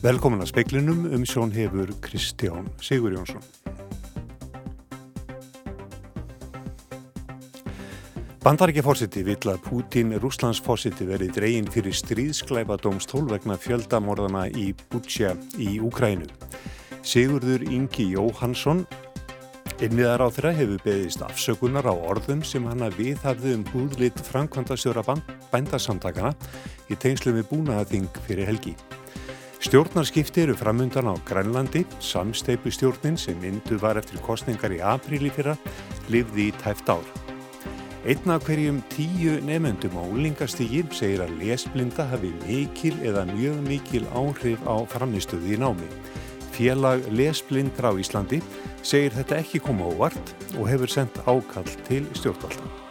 Velkomin að speiklinum um sjón hefur Kristján Sigur Jónsson. Bandaríkjafórsiti vill að Pútín Rúslandsfórsiti verið dreyin fyrir stríðsklæpa dómstól vegna fjöldamorðana í Bútsja í Úkrænu. Sigurður Ingi Jóhansson, innviðar á þeirra, hefur beðist afsökunar á orðum sem hann að viðhafðu um húðlit framkvæmdastjóra bændasamtakana í tengslu með búnaðaþing fyrir helgi. Stjórnarskipti eru framundan á Grænlandi, samsteipu stjórnin sem myndu var eftir kostningar í apríli fyrra, livði í tæft ár. Einn af hverjum tíu nefnendum á úlingastígi segir að lesblinda hafi mikil eða mjög mikil áhrif á framistöði í námi. Félag lesblindra á Íslandi segir þetta ekki koma óvart og hefur sendt ákall til stjórnvaldan.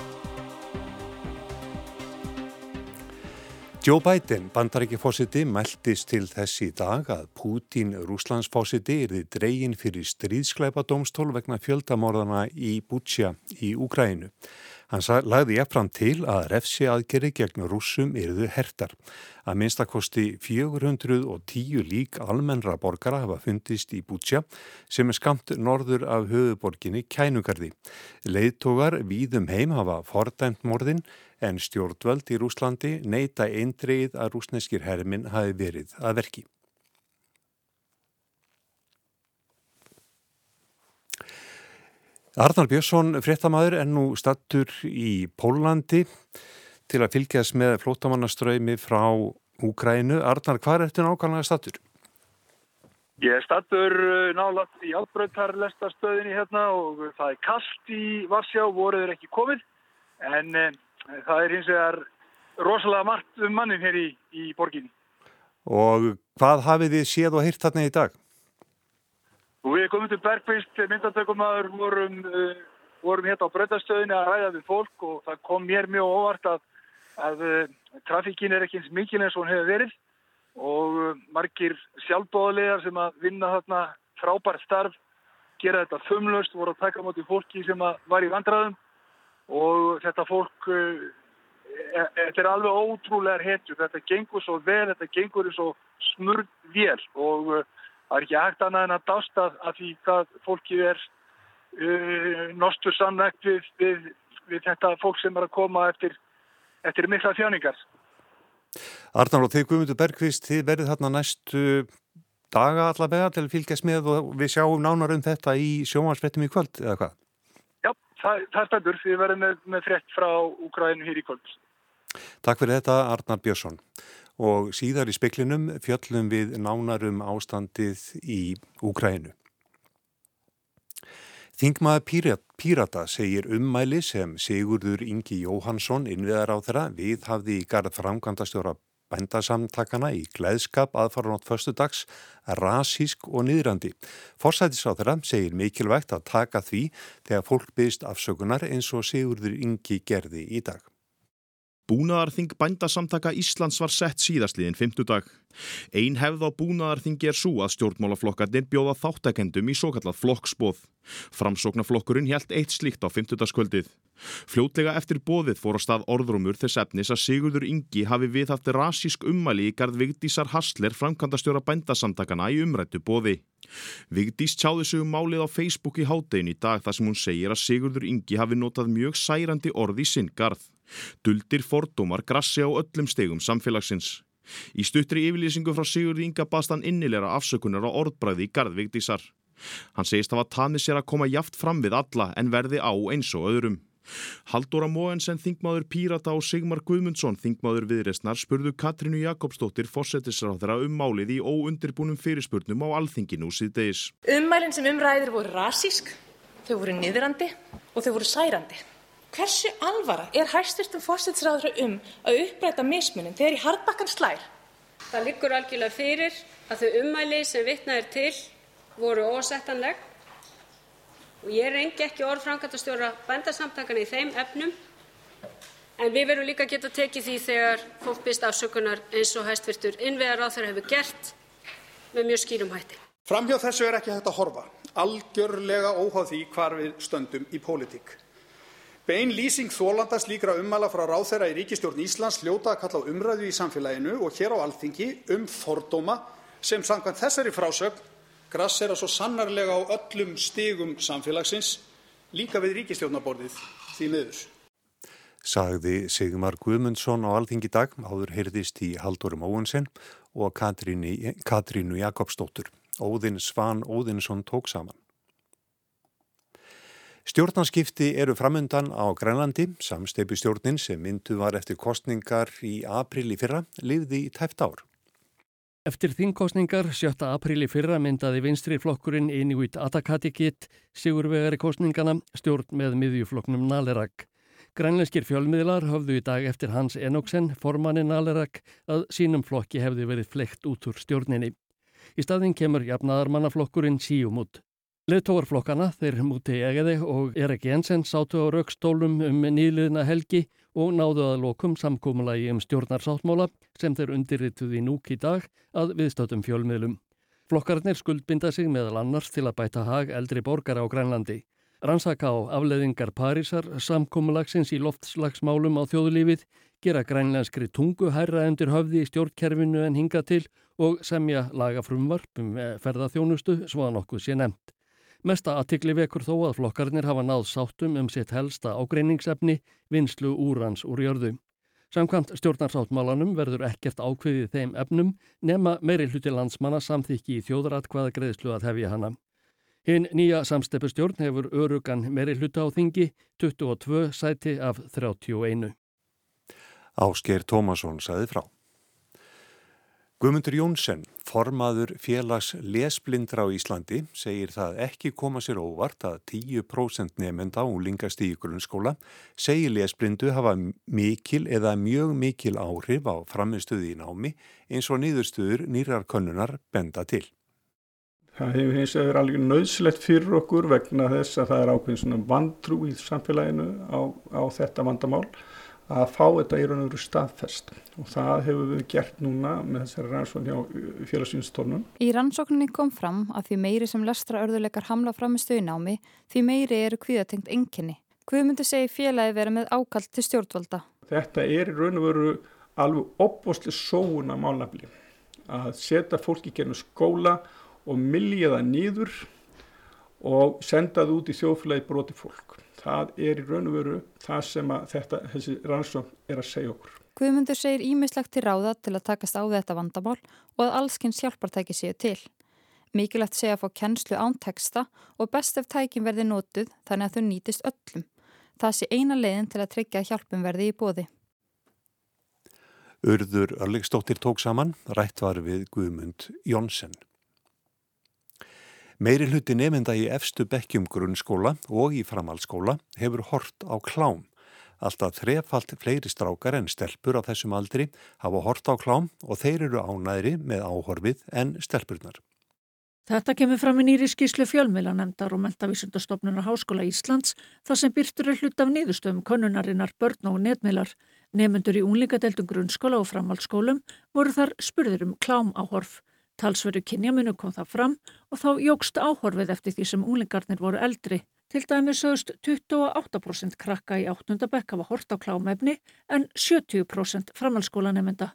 Joe Biden, bandarækjafósiti, meldist til þess í dag að Pútín Rúslandsfósiti erði dregin fyrir stríðskleipa domstól vegna fjöldamorðana í Bútsja í Úkrænu. Hann lagði jafnfram til að refsi aðgeri gegn rúsum erðu hertar. Að minnstakosti 410 lík almennra borgara hafa fundist í Bútsja sem er skamt norður af höfuborginni Kænugarði. Leittógar víðum heim hafa fordæmt morðin en stjórnvöld í Rúslandi neyta eindreið að rúsneskir hermin hafi verið að verki. Arnar Björnsson, fréttamaður, er nú stattur í Pólandi til að fylgjast með flótamannaströymi frá Úkrænu. Arnar, hvað er þetta nákvæmlega stattur? Ég er stattur uh, nálat í albröðtarlestastöðinni hérna og það er kallt í Varsjá, voruður ekki komið en eh, það er hins vegar rosalega margt um mannin hér í, í borginni. Og hvað hafið þið séð og hýrt þarna í dag? Og við komum til Bergvist, myndatökumadur, vorum, uh, vorum hérna á bröðastöðinu að ræða við fólk og það kom mér mjög óvart að, að uh, trafíkin er ekki eins mikil eins og hún hefur verið. Og uh, margir sjálfbóðlegar sem að vinna þarna frábært starf, gera þetta þumlust, voru að taka moti fólki sem var í vandraðum og þetta fólk uh, þetta er alveg ótrúlegar hetju þetta gengur svo vel, þetta gengur svo smurð vel og það er ekki hægt annað en að dásta að því hvað fólki er uh, nostur samnægt við, við, við þetta fólk sem er að koma eftir, eftir mikla þjáningar Arnar og þið Guðmundur Bergqvist þið verðið þarna næstu daga allavega til að fylgjast með og við sjáum nánar um þetta í sjómansvettum í kvöld eða hvað? það, það er spennur við verðum með, með frétt frá Úkrænum hér í kvöld. Takk fyrir þetta Arnar Björnsson og síðar í speklinum fjöllum við nánarum ástandið í Úkrænu. Þingmaður Pírat, Pírata segir ummæli sem Sigurður Ingi Jóhansson innviðar á þeirra við hafði í garð framkvæmdastjóra bændasamtakana í gleðskap aðfaranótt förstu dags, rasísk og niðrandi. Forsætis á þeirra segir mikilvægt að taka því þegar fólk byrst afsökunar eins og Sigurður Ingi gerði í dag. Búnaðarþing bændasamtaka Íslands var sett síðastliðin 50 dag. Ein hefð á búnaðarþingi er svo að stjórnmálaflokkarnir bjóða þáttakendum í svo kallað flokksbóð. Framsóknarflokkurinn helt eitt slíkt á 50 dagskvöldið. Fljótlega eftir bóðið fór á stað orðrumur þess efnis að Sigurður Ingi hafi viðhaft rasísk ummæli í gard Vigdísar Hassler framkvæmdastjóra bændasamtakana í umrættu bóði. Vigdís tjáði sig um málið á Facebook í háttegin í dag þar sem hún segir að Sigurður Ingi hafi notað mjög særandi orði í sinn garð. Duldir fordómar grassi á öllum stegum samfélagsins. Í stuttri yfirlýsingu frá Sigurði Inga baðst hann innilera afsökunar á orðbræði í Garðvíkdísar. Hann segist hafa tamið sér að koma jaft fram við alla en verði á eins og öðrum. Haldóra Móensen, þingmaður Pírata og Sigmar Guðmundsson, þingmaður viðresnar, spurðu Katrínu Jakobsdóttir fórsetisráðara um málið í óundirbúnum fyrirspurnum á alþinginu síðdeis. Ummælinn sem umræðir voru rasísk, þau voru niðrandi og þau voru særandi. Hversu alvara er hægsturtum fórstætsráður um að uppræta mismunin þegar í hardbakkan slær? Það liggur algjörlega fyrir að þau ummæli sem vitnað er til voru ósettanleg og ég reyngi ekki orð framkvæmtastjóra bændasamtakana í þeim efnum en við verðum líka að geta tekið því þegar fólk byrst afsökunar eins og hæstvirtur innvegar á þeirra hefur gert með mjög skýrum hætti. Framhjá þessu er ekki hægt að horfa, algjörlega óháð því hvar við stöndum í pólitík. Bein lýsing þólanda slíkra ummæla frá ráðherra í ríkisstjórn Íslands hljóta að kalla á umræðu í samfélaginu og hér á Alþingi um fordóma sem samkvæmt þessari frásögn grassera svo sannarlega á öllum stigum samfélagsins, líka við ríkistjórnaborðið því miður. Sagði Sigmar Guðmundsson á alþingi dag, áður heyrðist í Haldurum Óunsen og Katrínu Jakobsdóttur. Óðinn Svan Óðinsson tók saman. Stjórnarskipti eru framundan á Grænlandi, samsteipi stjórnin sem myndu var eftir kostningar í april í fyrra, liði í tæft ár. Eftir þingkostningar 7. apríli fyrra myndaði vinstri flokkurinn Inuit Atakatikit sigurvegari kostningana stjórn með miðjuflokknum Nalerak. Grænleinskir fjölmiðlar höfðu í dag eftir Hans Enoksen, formannin Nalerak, að sínum flokki hefði verið fleikt út úr stjórninni. Í staðin kemur jafnaðarmannaflokkurinn Síumút. Leðtóarflokkana, þeir múti egiði og Erik Jensen sátu á raukstólum um nýliðna helgi og náðu að lokum samkómulagi um stjórnarsáttmála sem þeir undirrituði núk í dag að viðstöldum fjölmiðlum. Flokkarnir skuldbinda sig meðal annars til að bæta hag eldri borgar á Grænlandi. Rannsaka á afleðingar Parísar samkómulagsins í loftslagsmálum á þjóðulífið, gera grænlenskri tungu hærra endur höfði í stjórnkerfinu en hinga til og semja lagafrumvarp um ferðarþjónustu svo að nokkuð sé nefnt. Mesta aðtikli vekur þó að flokkarnir hafa náð sáttum um sitt helsta ágreiningsefni vinslu úrans úr jörðu. Samkvæmt stjórnarsáttmálanum verður ekkert ákveðið þeim efnum nema meiri hluti landsmanna samþykki í þjóðratkvaða greiðslu að hefja hana. Hinn nýja samsteppustjórn hefur örugan meiri hluta á þingi 22 sæti af 31. Ásker Tómasson saði frá. Guðmundur Jónsson, formaður félags lesblindra á Íslandi, segir það ekki koma sér óvart að 10% nefnda úlingast í grunnskóla segir lesblindu hafa mikil eða mjög mikil áhrif á framistuði í námi eins og nýðustuður nýrar könnunar benda til. Það hefur hins vegar alveg nöðslegt fyrir okkur vegna þess að það er ákveðin svona vandrú í samfélaginu á, á þetta vandamál að fá þetta í raun og veru staðfest og það hefur við gert núna með þessari rannsókn hjá félagsvínsstofnun. Í rannsókninni kom fram að því meiri sem lestra örðuleikar hamla fram í stöðunámi því meiri eru kvíðatengt enginni. Myndi segi félagi vera með ákall til stjórnvalda? Þetta er í raun og veru alveg opbóstli sóun að málnafli að setja fólki gennum skóla og millja það nýður og senda það út í þjóðfélagi broti fólk það er í raun og veru það sem þetta, þessi rannsókn er að segja okkur. Guðmundur segir ímislegt til ráða til að takast á þetta vandamál og að allskins hjálpartæki séu til. Mikilvægt segja að fá kennslu án teksta og best ef tækin verði nótuð þannig að þau nýtist öllum. Það sé eina leiðin til að tryggja hjálpum verði í bóði. Urður Örlegstóttir tók saman, rætt var við Guðmund Jónsson. Meiri hluti nefnda í efstu bekkjum grunnskóla og í framhaldsskóla hefur hort á klám. Alltaf þrefalt fleiri strákar en stelpur á þessum aldri hafa hort á klám og þeir eru ánæðri með áhorfið en stelpurnar. Þetta kemur fram í nýri skíslu fjölmila nefndar og mentavísundastofnunar Háskóla Íslands þar sem byrtur er hlut af niðurstöfum konunarinnar börn og netmilar. Nefnendur í únlingadeldum grunnskóla og framhaldsskólum voru þar spurður um klám áhorf. Talsveru kynjamunu kom það fram og þá jógst áhorfið eftir því sem úlingarnir voru eldri. Til dæmi sögust 28% krakka í 8. bekk hafa hort á klámefni en 70% framhalskólanemenda.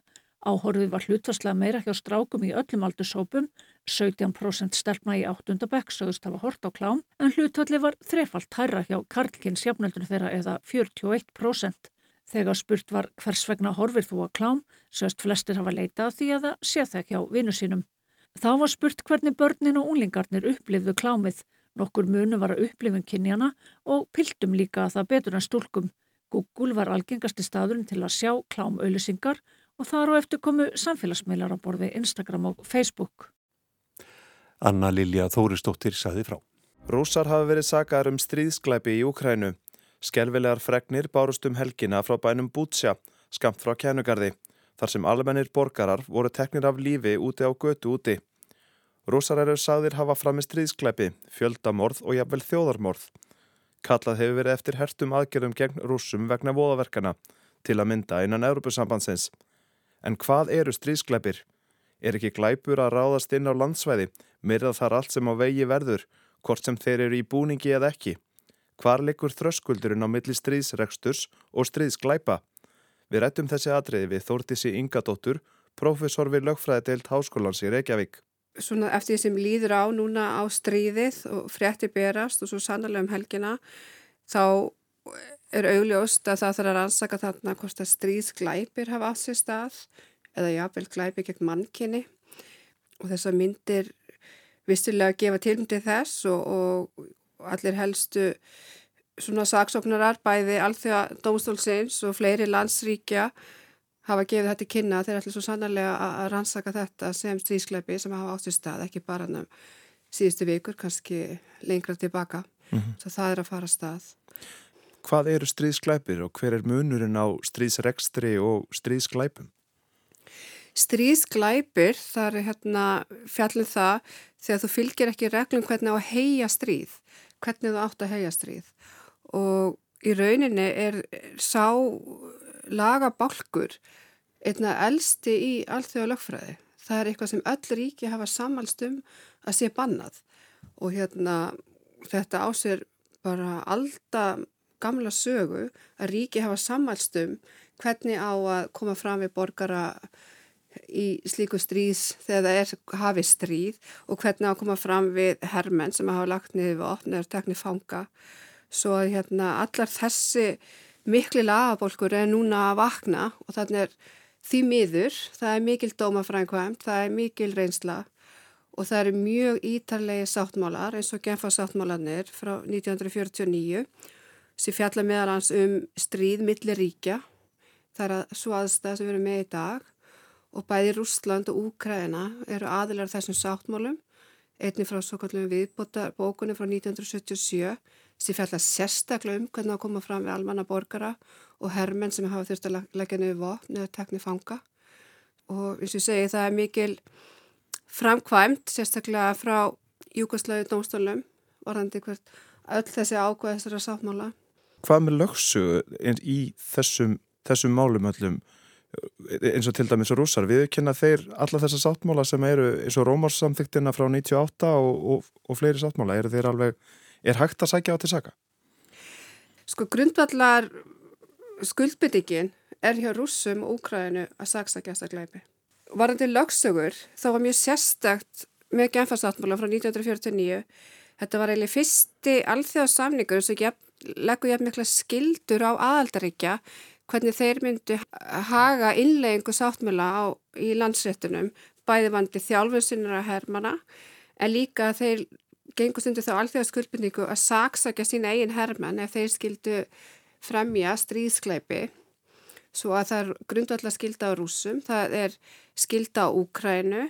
Áhorfið var hlutvarslega meira hjá strákum í öllum aldursópum, 17% stelpna í 8. bekk sögust hafa hort á klám en hlutvalli var þrefalt hærra hjá Karlkins jafnöldun þeirra eða 41%. Þegar spurt var hvers vegna horfir þú að klám, sögst flestir hafa leitað því að það sé það hjá vinnu sínum. Þá var spurt hvernig börnin og unglingarnir upplifðu klámið. Nokkur munu var að upplifun kynjana og piltum líka að það betur en stúlkum. Google var algengasti staðurinn til að sjá klámauðlisingar og þar og eftir komu samfélagsmeilar á borði Instagram og Facebook. Anna Lilja Þóristóttir saði frá. Rúsar hafi verið sagaður um stríðsklæpi í Ukrænu. Skelvilegar fregnir bárust um helgina frá bænum Bútsja, skamt frá kænugarði þar sem almennir borgarar voru teknir af lífi úti á götu úti. Rúsar eru sagðir hafa fram með stríðskleipi, fjöldamorð og jafnvel þjóðarmorð. Kallað hefur verið eftir hertum aðgerðum gegn rúsum vegna voðaverkana til að mynda innan Európusambandsins. En hvað eru stríðskleipir? Er ekki glæpur að ráðast inn á landsvæði, myrða þar allt sem á vegi verður, hvort sem þeir eru í búningi eða ekki? Hvar likur þröskuldurinn á milli stríðsreksturs og stríðskleipa? Við rættum þessi atriði við Þórtísi Ingadóttur, profesor við lögfræðideild Háskólans í Reykjavík. Svona eftir því sem líður á núna á stríðið og frétti berast og svo sannlega um helgina þá er augljóst að það þarf að rannsaka þarna hvort að stríðsglæpir hafa átt sér stað eða jáfnvel glæpi gegn mannkinni og þessar myndir vistulega gefa tilmyndi þess og, og allir helstu svona saksóknarar bæði alþjóða dómstólsins og fleiri landsríkja hafa gefið þetta kynna þeir ætla svo sannarlega að rannsaka þetta sem stríðskleipi sem hafa átt í stað, ekki bara um síðustu vikur, kannski lengra tilbaka. Mm -hmm. Svo það er að fara stað. Hvað eru stríðskleipir og hver er munurinn á stríðsrekstri og stríðskleipum? Stríðskleipir, það er hérna fjallin það þegar þú fylgir ekki reglum hvernig á að heia stríð, hvernig þú átt að heia stríð og í rauninni er sá lagabálkur einna elsti í allþjóða lögfræði. Það er eitthvað sem öll ríki hafa samalst um að sé bannað og hérna þetta ásér bara alltaf gamla sögu að ríki hafa samalst um hvernig á að koma fram við borgara í slíku stríðs þegar það er hafið stríð og hvernig á að koma fram við hermenn sem hafa lagt niður við opn eða teknið fanga svo að hérna allar þessi mikli lagabólkur er núna að vakna og þannig er því miður, það er mikil dómafrænkvæmt, það er mikil reynsla og það eru mjög ítarlegi sáttmálar eins og genfa sáttmálanir frá 1949 sem fjalla meðal hans um stríð millir ríkja, það er að svo aðstæða sem við erum með í dag og bæði Rúsland og Úkræna eru aðilar þessum sáttmálum, einni frá svo kallum viðbóta bókunni frá 1977 sem fjalla sérstaklega um hvernig að koma fram við almanna borgara og hermenn sem hafa þurft að leggja niður vopn eða tekni fanga. Og eins og ég segi það er mikil framkvæmt sérstaklega frá Júkoslauði dómstólum varandi hvert öll þessi ákvæð þessara sáttmála. Hvað með lögsugu í þessum, þessum málum öllum? Eins og til dæmis og rúsar, við kynna þeir alla þessa sáttmála sem eru eins og Rómarsamþyktina frá 98 og, og, og fleiri sáttmála, eru þeir alveg Er hægt að sækja á til saka? Sko grundvallar skuldbyttingin er hjá rússum og úkræðinu að saksækja þessa gleipi. Varandi lögsögur þá var mjög sérstakt með genfarsáttmála frá 1949. Þetta var eiginlega fyrsti alþjóðsamningur sem leggur jafn mikla skildur á aðaldaríkja hvernig þeir myndu haga innleggingu sáttmála á, í landsréttunum bæði vandi þjálfunsinnir að hermana en líka þeir gengur stundu þá alþjóða skuldbyrningu að saksakja sína eigin herrmann ef þeir skildu fremja stríðskleipi svo að það er grundvallar skilda á rúsum, það er skilda á Úkrænu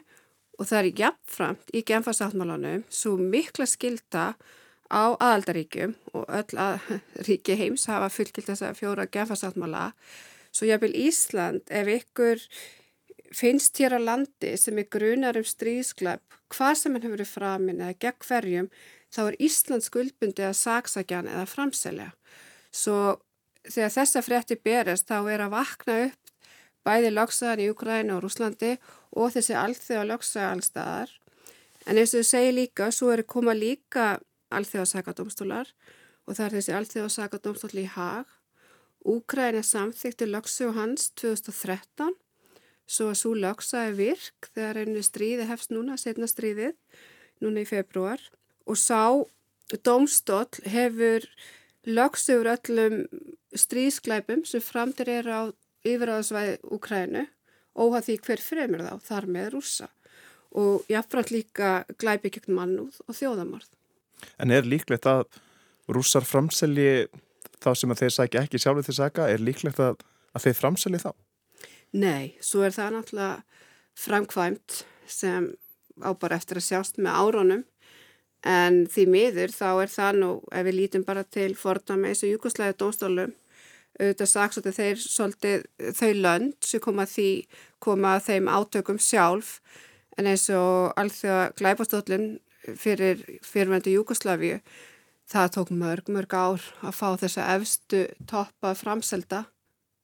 og það er jafnframt í genfarsáttmálanum svo mikla skilda á aðaldaríkjum og öll að ríki heims hafa fullkilt þess að fjóra genfarsáttmála. Svo vil Ísland ef ykkur finnst hér á landi sem er grunar um stríðsklepp, hvað sem hann hefur verið framin eða gegn hverjum, þá er Íslands skuldbundi að saksækja hann eða framselja. Svo þegar þessa frétti berist þá er að vakna upp bæði lögsaðar í Ukræna og Rúslandi og þessi allþjóða lögsaða allstaðar. En eins og þau segir líka, svo er koma líka allþjóða sakadómstólar og það er þessi allþjóða sakadómstól í Haag. Úkræna samþykti lögsu hans 2013 svo að svo lögsaði virk þegar einu stríði hefst núna, setna stríðið, núna í februar og sá domstól hefur lögsugur öllum stríðsklæpum sem framtir er á yfiráðsvæði Úkrænu óhað því hver fremur þá, þar með rúsa og jáfnframt líka glæpi gegn mannúð og þjóðamorð. En er líklegt að rússar framselji þá sem þeir sækja ekki sjálfur til sæka, er líklegt að, að þeir framselji þá? Nei, svo er það náttúrulega framkvæmt sem á bara eftir að sjást með árónum en því miður þá er það nú ef við lítum bara til fordama eins og júkoslæði dónstólum auðvitað sagt að þeir svolítið þau lönd sem koma því koma þeim átökum sjálf. En eins og allþjóða glæpastóllin fyrir fyrirvendu Júkoslavíu það tók mörg, mörg ár að fá þessa efstu toppa framselda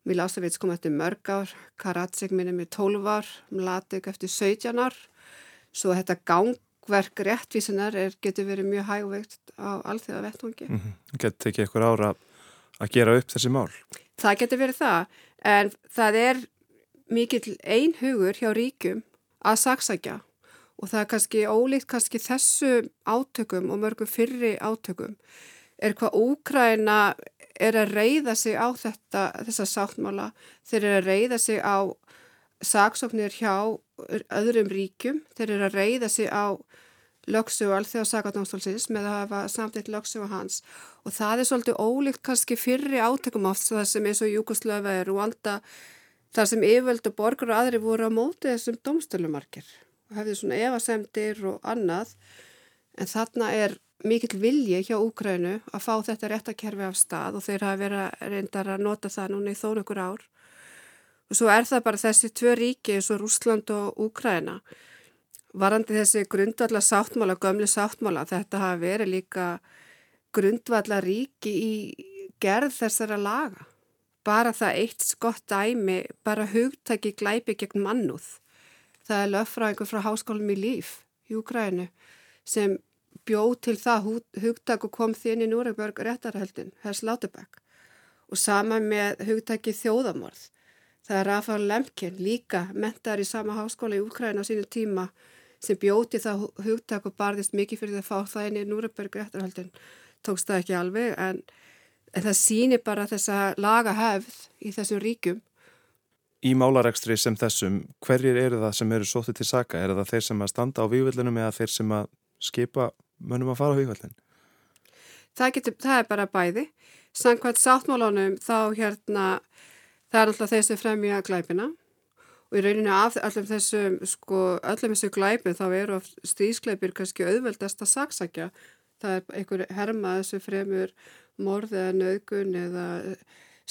Milosevic kom eftir mörg ár, Karadzic minni með 12 ár, Mladik eftir 17 ár. Svo þetta gangverk réttvísinar er, getur verið mjög hægveikt á alþjóða vettungi. Mm -hmm. Getur ekki eitthvað ára að gera upp þessi mál? Það getur verið það, en það er mikill einhugur hjá ríkum að saksækja og það er kannski ólíkt kannski þessu átökum og mörgum fyrri átökum er hvað Úkræna er að reyða sig á þetta, þessa sáttmála, þeir eru að reyða sig á saksóknir hjá öðrum ríkjum, þeir eru að reyða sig á lögsugu alþjóða sakadómstólsins með að hafa samtitt lögsugu hans. Og það er svolítið ólíkt kannski fyrri átökum oft það sem eins og Júkoslöfa er og alltaf þar sem yfirvöldu borgar og aðri voru á móti þessum domstölumarkir og hefði svona evasemdir og annað. En þarna er mikill vilji hjá Úkrænu að fá þetta réttakerfi af stað og þeir hafa verið reyndar að nota það núna í þón okkur ár. Og svo er það bara þessi tvö ríki eins og Rúsland og Úkræna. Varandi þessi grundvalla sáttmála, gömli sáttmála, þetta hafa verið líka grundvalla ríki í gerð þessara laga. Bara það eitt skott dæmi, bara hugtæki glæpi gegn mannúð. Það er löffræðingur frá háskólum í líf í Úkrænu sem bjóð til það hugtak og kom því inn í Núreberg réttarhöldin, Hers Láteberg og sama með hugtaki þjóðamorð. Það er Rafael Lemkin líka mentar í sama háskóla í Úkræna á sínu tíma sem bjóð til það hugtak og barðist mikið fyrir það að fá það inn í Núreberg réttarhöldin. Tókst það ekki alveg en, en það sýnir bara þessa laga hefð í þessum ríkum. Í málarekstri sem þessum, hverjir eru það sem eru sótið til saka? Er það þeir sem að standa á vývillunum eða þeir sem að skipa mönnum að fara á hugvallin? Það, það er bara bæði. Sankvæmt sáttmálunum þá hérna, það er alltaf þessi fremja glæpina og í rauninu af öllum þessum, sko, öllum þessu glæpin þá eru stíðsklæpir kannski auðveldast að saksækja. Það er einhver herma þessu fremur morð eða nögun eða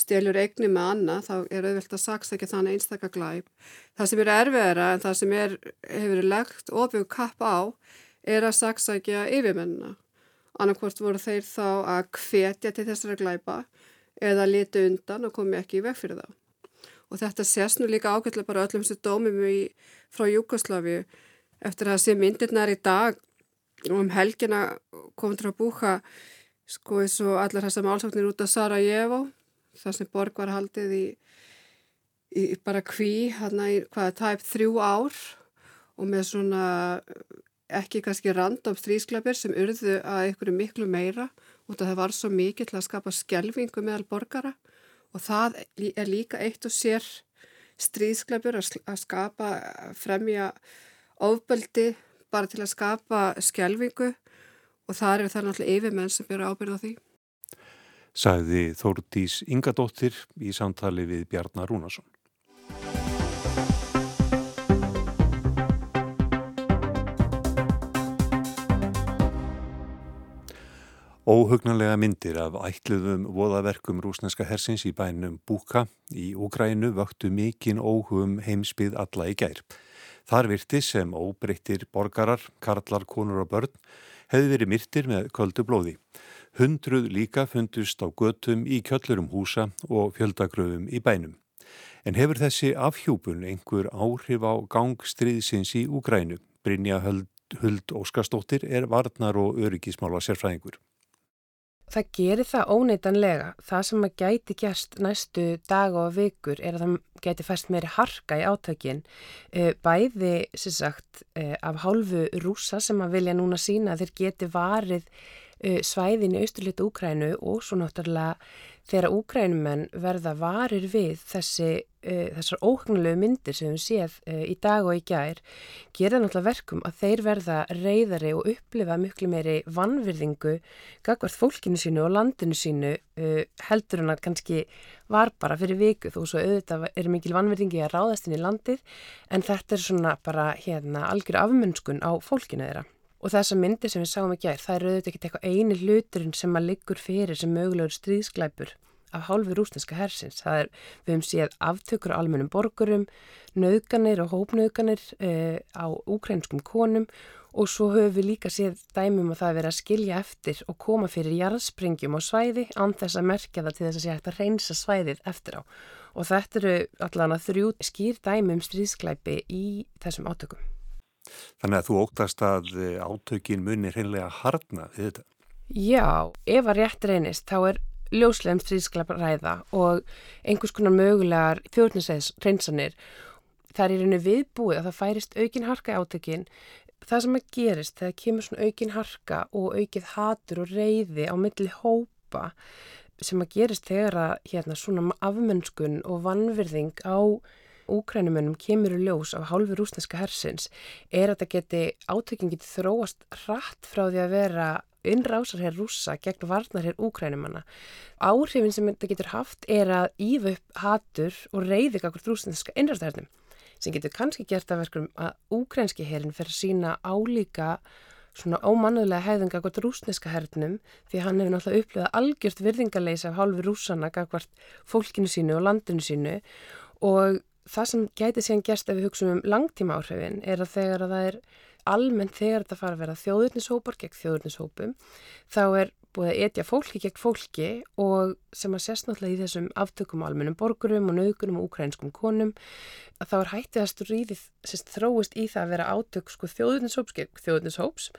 stelur eigni með annað, þá er auðvelt að saksækja þannig einstakka glæp. Það sem er erfiðara en það sem er, hefur lagt ofið kapp á er að saksækja yfirmennina. Annarkvort voru þeir þá að hvetja til þessara glæpa eða liti undan og komi ekki í veg fyrir það. Og þetta sést nú líka ágætlega bara öllum sem dómum í, frá Júkoslavi eftir að sé myndirnar í dag og um helgina komið til að búka sko eins og allar þessar málsóknir út af Sarajevo þar sem borg var haldið í, í bara kví hann að hvaða tæp þrjú ár og með svona ekki kannski random strísklapir sem urðu að einhverju miklu meira út af það var svo mikið til að skapa skjelvingu meðal borgara og það er líka eitt og sér strísklapur að skapa, fremja ofbeldi bara til að skapa skjelvingu og það eru það náttúrulega yfirmenn sem byrja ábyrða því. Sæði Þórdís Ingadóttir í samtali við Bjarnar Rúnarsson. Óhugnanlega myndir af ætluðum voðaverkum rúsneska hersins í bænum Búka í Úgrænu vöktu mikinn óhugum heimsbyð alla í gær. Þar virti sem óbreyttir borgarar, karlar, konur og börn hefði verið myrtir með köldu blóði. Hundruð líka fundust á götum í kjöllurum húsa og fjöldagröfum í bænum. En hefur þessi afhjúpun einhver áhrif á gangstriðsins í Úgrænu? Brynja Huld Óskarstóttir er varnar og öryggismála sérfræðingur. Það gerir það óneitanlega. Það sem að gæti gerst næstu dag og vikur er að það gæti fæst meiri harka í átökin. Eh, bæði, sem sagt, eh, af hálfu rúsa sem að vilja núna sína þeir geti varið svæðin í austurlita Úkrænu og svo náttúrulega þegar úgrænumenn verða varir við þessi, uh, þessar óhugnulegu myndir sem við séð uh, í dag og í gær gera náttúrulega verkum að þeir verða reyðari og upplifa miklu meiri vannvirðingu gagvart fólkinu sínu og landinu sínu uh, heldur hann að kannski var bara fyrir viku þó svo auðvitað er mikil vannvirðingi að ráðast inn í landið en þetta er svona bara hérna algjör afmönnskun á fólkinu þeirra. Og þessa myndir sem við sáum í gær, það er auðvitað ekkert eitthvað eini hluturinn sem maður liggur fyrir sem mögulegur stríðsklæpur af hálfi rúsneska hersins. Það er, við hefum séð aftökur á almennum borgurum, nöðganir og hópnöðganir eh, á úkrænskum konum og svo höfum við líka séð dæmum að það er verið að skilja eftir og koma fyrir jarðspringjum á svæði án þess að merkja það til þess að sé hægt að reynsa svæðið eftir á. Og þetta eru allavega þrjú skýr dæmum stríðsklæpi í þessum átökum. Þannig að þú óttast að eh, átökin munir hreinlega harna við þetta? Já, ef að rétt reynist þá er ljóslegum stríðsklepp ræða og einhvers konar mögulegar þjóðninsæðis reynsanir það er í rauninu viðbúið að það færist aukin harka í átökin. Það sem að gerist þegar kemur svona aukin harka og aukið hatur og reyði á milli hópa sem að gerist þegar að hérna, svona afmennskun og vannvirðing á úkrænumennum kemur í ljós af hálfu rúsneska hersins er að það geti átökin geti þróast rætt frá því að vera innrásarherr rúsa gegn varnarherr úkrænumanna. Áhrifin sem þetta getur haft er að ífa upp hatur og reyði kakkur rúsneska innrásarhernum sem getur kannski gert að verkum að úkrænski herrin fer að sína álíka svona ómannulega hefðunga gott rúsneska hernum því hann hefur náttúrulega upplöðað algjört virðingarleisa af hálfi rúsana gagvart fólkinu sínu og landinu sínu og það sem gæti síðan gerst ef við hugsaum um langtíma áhrifin er að þegar að það er almennt þegar þetta fara að vera þjóðurnishópar gegn þjóðurnishópum þá er búið að etja fólki gegn fólki og sem að sérst náttúrulega í þessum aftökum á almennum borgurum og naukunum og ukrainskum konum að þá er hættið að stríðið sérst þróist í það að vera átök sko þjóðurnishóps gegn þjóðurnishóps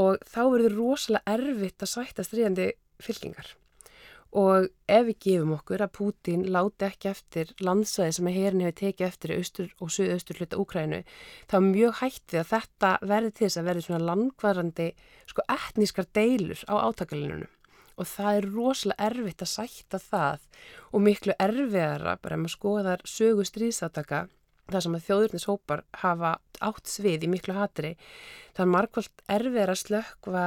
og þá verður rosalega erfitt að sætta stríðandi fylkingar og ef við gefum okkur að Pútín láti ekki eftir landsvæði sem að herin hefur tekið eftir austur og suðaustur hluta Úkrænu þá er mjög hægt við að þetta verði til þess að verði svona langvarandi sko etnískar deilur á átakalunum og það er rosalega erfitt að sætta það og miklu erfiðara bara ef maður skoðar sögu stríðsátaka það sem að þjóðurnishópar hafa átt svið í miklu hatri. Það er markvælt erfiðara slökva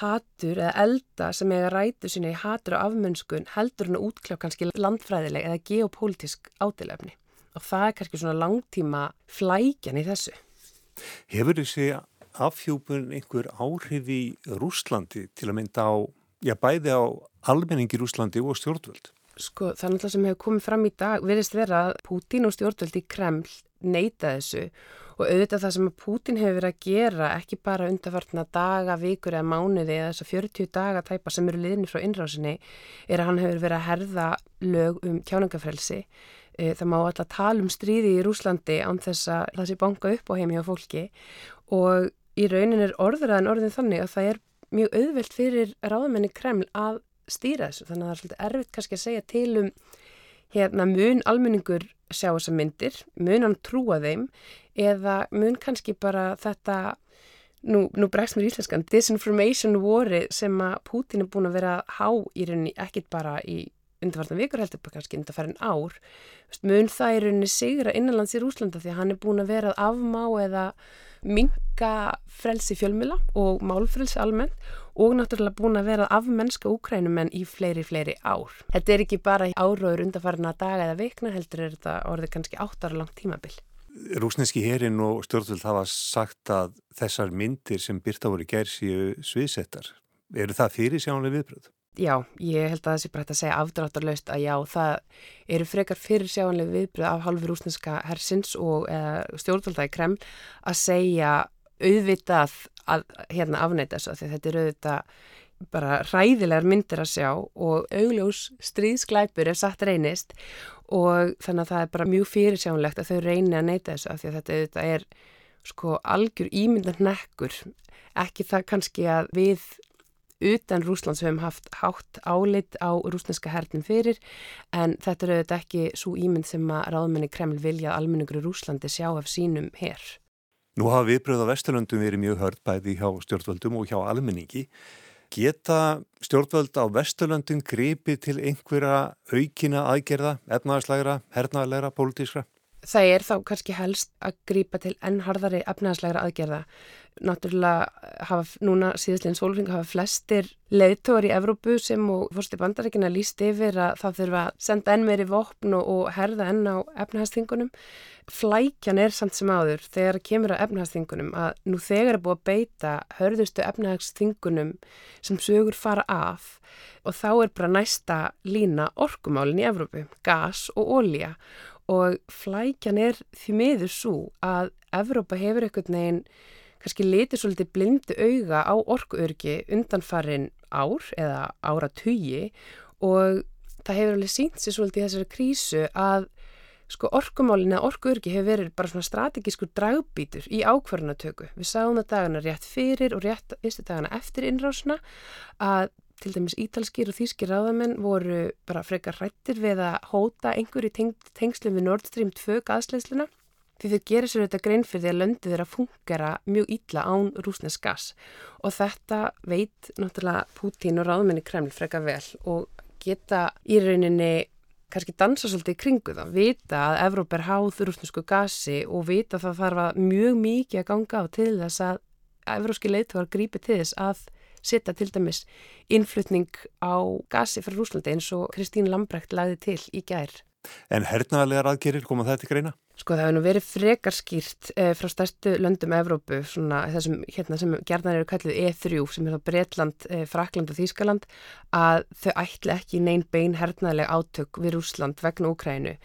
hatur eða elda sem eiga rætu sína í hatur og afmönskun heldur hann að útkljá kannski landfræðileg eða geopolítisk átilefni og það er kannski svona langtíma flækjan í þessu. Hefur þessi afhjúpun einhver áhrif í Rúslandi til að mynda á, já bæði á almenningi Rúslandi og stjórnvöld? Sko það er náttúrulega sem hefur komið fram í dag, verðist vera að Pútín og stjórnvöld í Kreml neyta þessu og auðvitað það sem að Pútin hefur verið að gera ekki bara undarfartna daga, vikur eða mánuði eða þess að 40 daga tæpa sem eru liðni frá innrásinni er að hann hefur verið að herða lög um kjáningafrelsi. Eh, það má alltaf tala um stríði í Rúslandi án þess að það sé banka upp á heimi á fólki og í raunin er orðuraðan orðin þannig að það er mjög auðvelt fyrir ráðamenni Kreml að stýra þessu þannig að það er svolítið erfitt kannski að segja til um hérna mun almenningur sjá þessa myndir, mun hann trúa þeim eða mun kannski bara þetta, nú, nú bregst mér íslenskan, disinformation voru sem að Putin er búin að vera há í rauninni, ekkit bara í undarfartan vikur heldur, kannski undarfærin ár, mun það í rauninni sigra innanlands í Rúslanda því að hann er búin að vera afmá eða minga frelsi fjölmila og málfrelsi almennt og náttúrulega búin að vera af mennska úkrænumenn í fleiri, fleiri ár. Þetta er ekki bara áraður undarfarna daga eða vikna, heldur er þetta orðið kannski áttara langt tímabill. Rúsneski herin og stjórnvöld hafa sagt að þessar myndir sem byrta voru gerðsíu sviðsettar. Eru það fyrir sjánlega viðbröð? Já, ég held að það sé bara hægt að segja afdráttarlaust að já, það eru frekar fyrir sjánlega viðbröð af halvu rúsneska hersins og stjórnvölda í Kreml að segja auðvitað að hérna afneita þessu því þetta eru auðvitað bara ræðilegar myndir að sjá og augljós stríðsklæpur ef satt reynist og þannig að það er bara mjög fyrirsjánlegt að þau reyni að neita þessu af því að þetta auðvitað er sko algjör ímyndan nekkur ekki það kannski að við utan Rúslands höfum haft hátt álit á rúsneska hernum fyrir en þetta eru auðvitað ekki svo ímynd sem að ráðmenni Kreml vilja að almenningur í Rúslandi sjá af sínum herr. Nú hafa viðbröð á Vesturlöndum verið mjög hörd bæði hjá stjórnvöldum og hjá almenningi. Geta stjórnvöld á Vesturlöndum gripið til einhverja aukina aðgerða, efnaðarslægra, hernaðarlegra, pólitískra? Það er þá kannski helst að grípa til ennharðari efnaðarslægra aðgerða náttúrulega hafa núna síðastleginn sólring hafa flestir leiðtóri í Evrópu sem og fórstu bandarækina líst yfir að það þurfa að senda enn meiri vopn og herða enn á efnahastingunum. Flækjan er samt sem áður þegar kemur að efnahastingunum að nú þegar er búið að beita hörðustu efnahastingunum sem sögur fara af og þá er bara næsta lína orkumálin í Evrópu, gas og ólja og flækjan er því miður svo að Evrópa hefur eitthvað neginn kannski litið svolítið blindu auga á orkuörgi undanfarin ár eða ára tugi og það hefur alveg sínt sér svolítið í þessari krísu að sko orkumálina orkuörgi hefur verið bara svona strategískur dragbítur í ákvarðanatöku. Við sáum það dagana rétt fyrir og rétt vistu dagana eftir innrásuna að til dæmis ítalskir og þýskir ráðamenn voru bara frekar rættir við að hóta einhverju teng tengslum við Nord Stream 2 gaðsleisluna því þau gerir sér þetta grein fyrir því að löndið þeirra fungera mjög ítla án rúsnesk gas og þetta veit náttúrulega Pútín og ráðmenni Kreml freka vel og geta í rauninni kannski dansa svolítið í kringu það, vita að Evróp er háð rúsnesku gasi og vita að það þarf að mjög mikið að ganga á til þess að evróski leituar grípi til þess að setja til dæmis innflutning á gasi frá Rúslandi eins og Kristín Lambrecht lagði til í gær. En hernaðarlegar aðgerir koma þetta greina? Sko það hefur nú verið frekar skýrt eh, frá stærstu löndum Evrópu, svona þessum hérna sem gerðan eru kallið E3 sem er þá Breitland, eh, Frakland og Þýskaland að þau ætla ekki neyn bein hernaðarlega átök við Rúsland vegna Úkrænu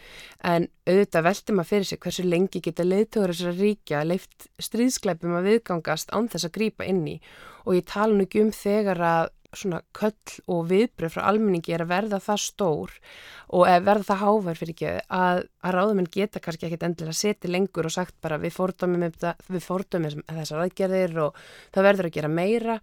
en auðvitað veldi maður fyrir sig hversu lengi geta leiðtöður þessara ríkja leift stríðskleipum að viðgangast án þess að grýpa inn í. Og ég tala nú ekki um þegar að svona köll og viðbröð frá almenningi er að verða það stór og verða það hávar fyrir ekki að, að ráðumenn geta kannski ekkit endilega setið lengur og sagt bara við fordómum, við fordómum þessar aðgerðir og það verður að gera meira.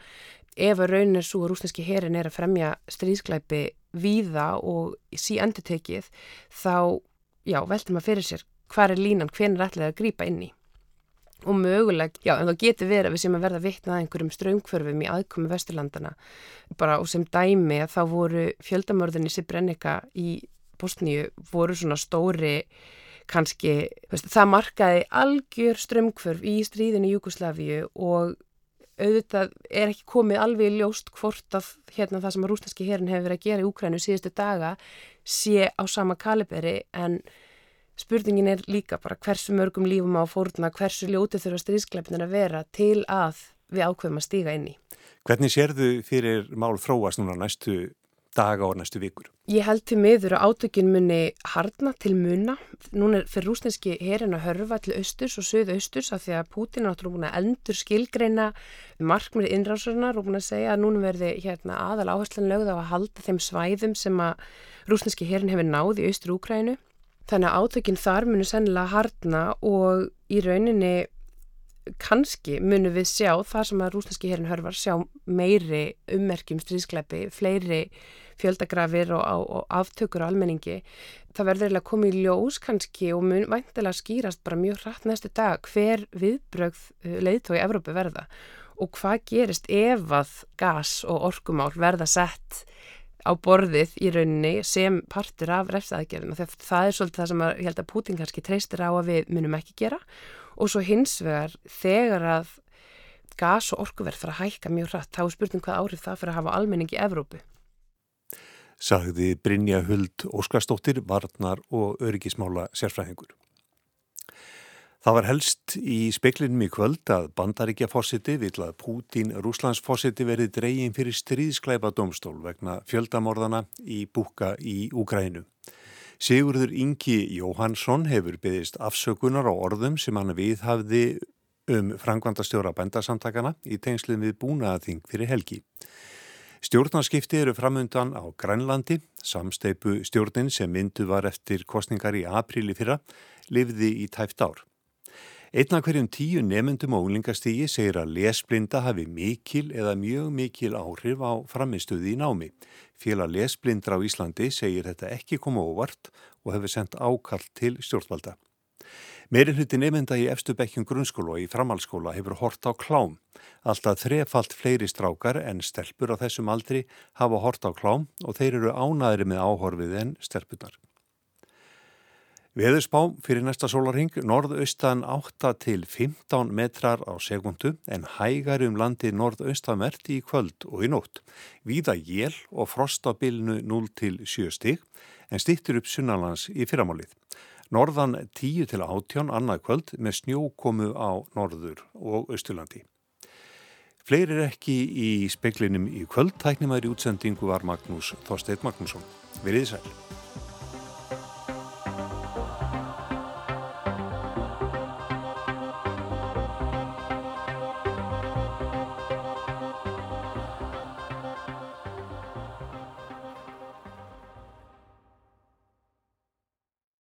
Ef að raunin er svo að rúsneski herin er að fremja stríðsklæpi víða og sí endur tekið þá, já, veldur maður fyrir sér hvað er línan, hvernig er ætlaðið að grýpa inn í og möguleg, já en þá getur verið að við sem að verða vittnað einhverjum ströngförfum í aðkomi Vesturlandana bara og sem dæmi að þá voru fjöldamörðinni Sibrennika í Bosníu voru svona stóri kannski, veist, það markaði algjör ströngförf í stríðinu Júkoslavíu og auðvitað er ekki komið alveg ljóst hvort að hérna það sem að rúsneski herin hefur verið að gera í Úkrænu síðustu daga sé á sama kaliberi en Spurningin er líka bara hversu mörgum lífum á fóruna, hversu ljótið þurfa stríðskleipnir að vera til að við ákveðum að stíga inn í. Hvernig sérðu fyrir mál þróast núna næstu daga og næstu vikur? Ég held til miður að átökin muni hardna til muna. Núna er fyrir rúsneski herin að hörfa til austurs og söðu austurs af því að Pútin náttúrulega búin að endur skilgreina markmið innrásurnar og búin að segja að núna verði hérna, aðal áherslan lögð á að halda þeim svæðum sem að rúsneski herin hefur náð í austur Úkrænu Þannig að átökinn þar munu sennilega hardna og í rauninni kannski munu við sjá þar sem að rúsneski herin hörvar sjá meiri ummerkjum stríðskleipi, fleiri fjöldagrafir og, og, og aftökur á almenningi. Það verður eiginlega komið í ljós kannski og mun væntilega skýrast bara mjög hratt næstu dag hver viðbrögð uh, leiðtói Evrópu verða og hvað gerist ef að gas og orkumál verða sett á borðið í rauninni sem partur af refsaðgerðina. Það er svolítið það sem að, ég held að Putin kannski treystir á að við munum ekki gera og svo hins vegar þegar að gas og orkuverð fara að hækka mjög hratt, þá er spurning hvað árið það fyrir að hafa almenning í Evrópu. Sagði Brynja Huld Óskarstóttir, varnar og öryggismála sérfræðingur. Það var helst í speklinum í kvöld að bandaríkja fósiti vil að Pútín Rúslands fósiti verið dreygin fyrir stríðskleipa domstól vegna fjöldamorðana í búka í Úgrænu. Sigurður Ingi Jóhansson hefur byggðist afsökunar á orðum sem hann viðhafði um frangvandastjóra bændasamtakana í tengslum við búnaðaþing fyrir helgi. Stjórnarskipti eru framundan á Grænlandi, samsteipu stjórnin sem myndu var eftir kostningar í apríli fyrra, lifði í tæft ár. Einna hverjum tíu nefndum á unglingastígi segir að lesblinda hafi mikil eða mjög mikil áhrif á framistuði í námi. Félag lesblindra á Íslandi segir þetta ekki koma óvart og hefur sendt ákall til stjórnvalda. Meirinn hluti nefnda í efstu bekkjum grunnskóla og í framhalskóla hefur hort á klám. Alltaf þrefalt fleiri strákar en stelpur á þessum aldri hafa hort á klám og þeir eru ánaðri með áhorfið en stelpunar. Veðurspá fyrir næsta sólarhing norðaustan 8 til 15 metrar á segundu en hægari um landi norðaustamert í kvöld og í nótt. Víða jél og frost á bilinu 0 til 7 stig en stýttir upp sunnalans í fyrramálið. Norðan 10 til 18 annað kvöld með snjókomu á norður og austurlandi. Fleiri er ekki í speklinum í kvöld. Tæknimaður í útsendingu var Magnús Þorstein Magnússon. Verðið sæl.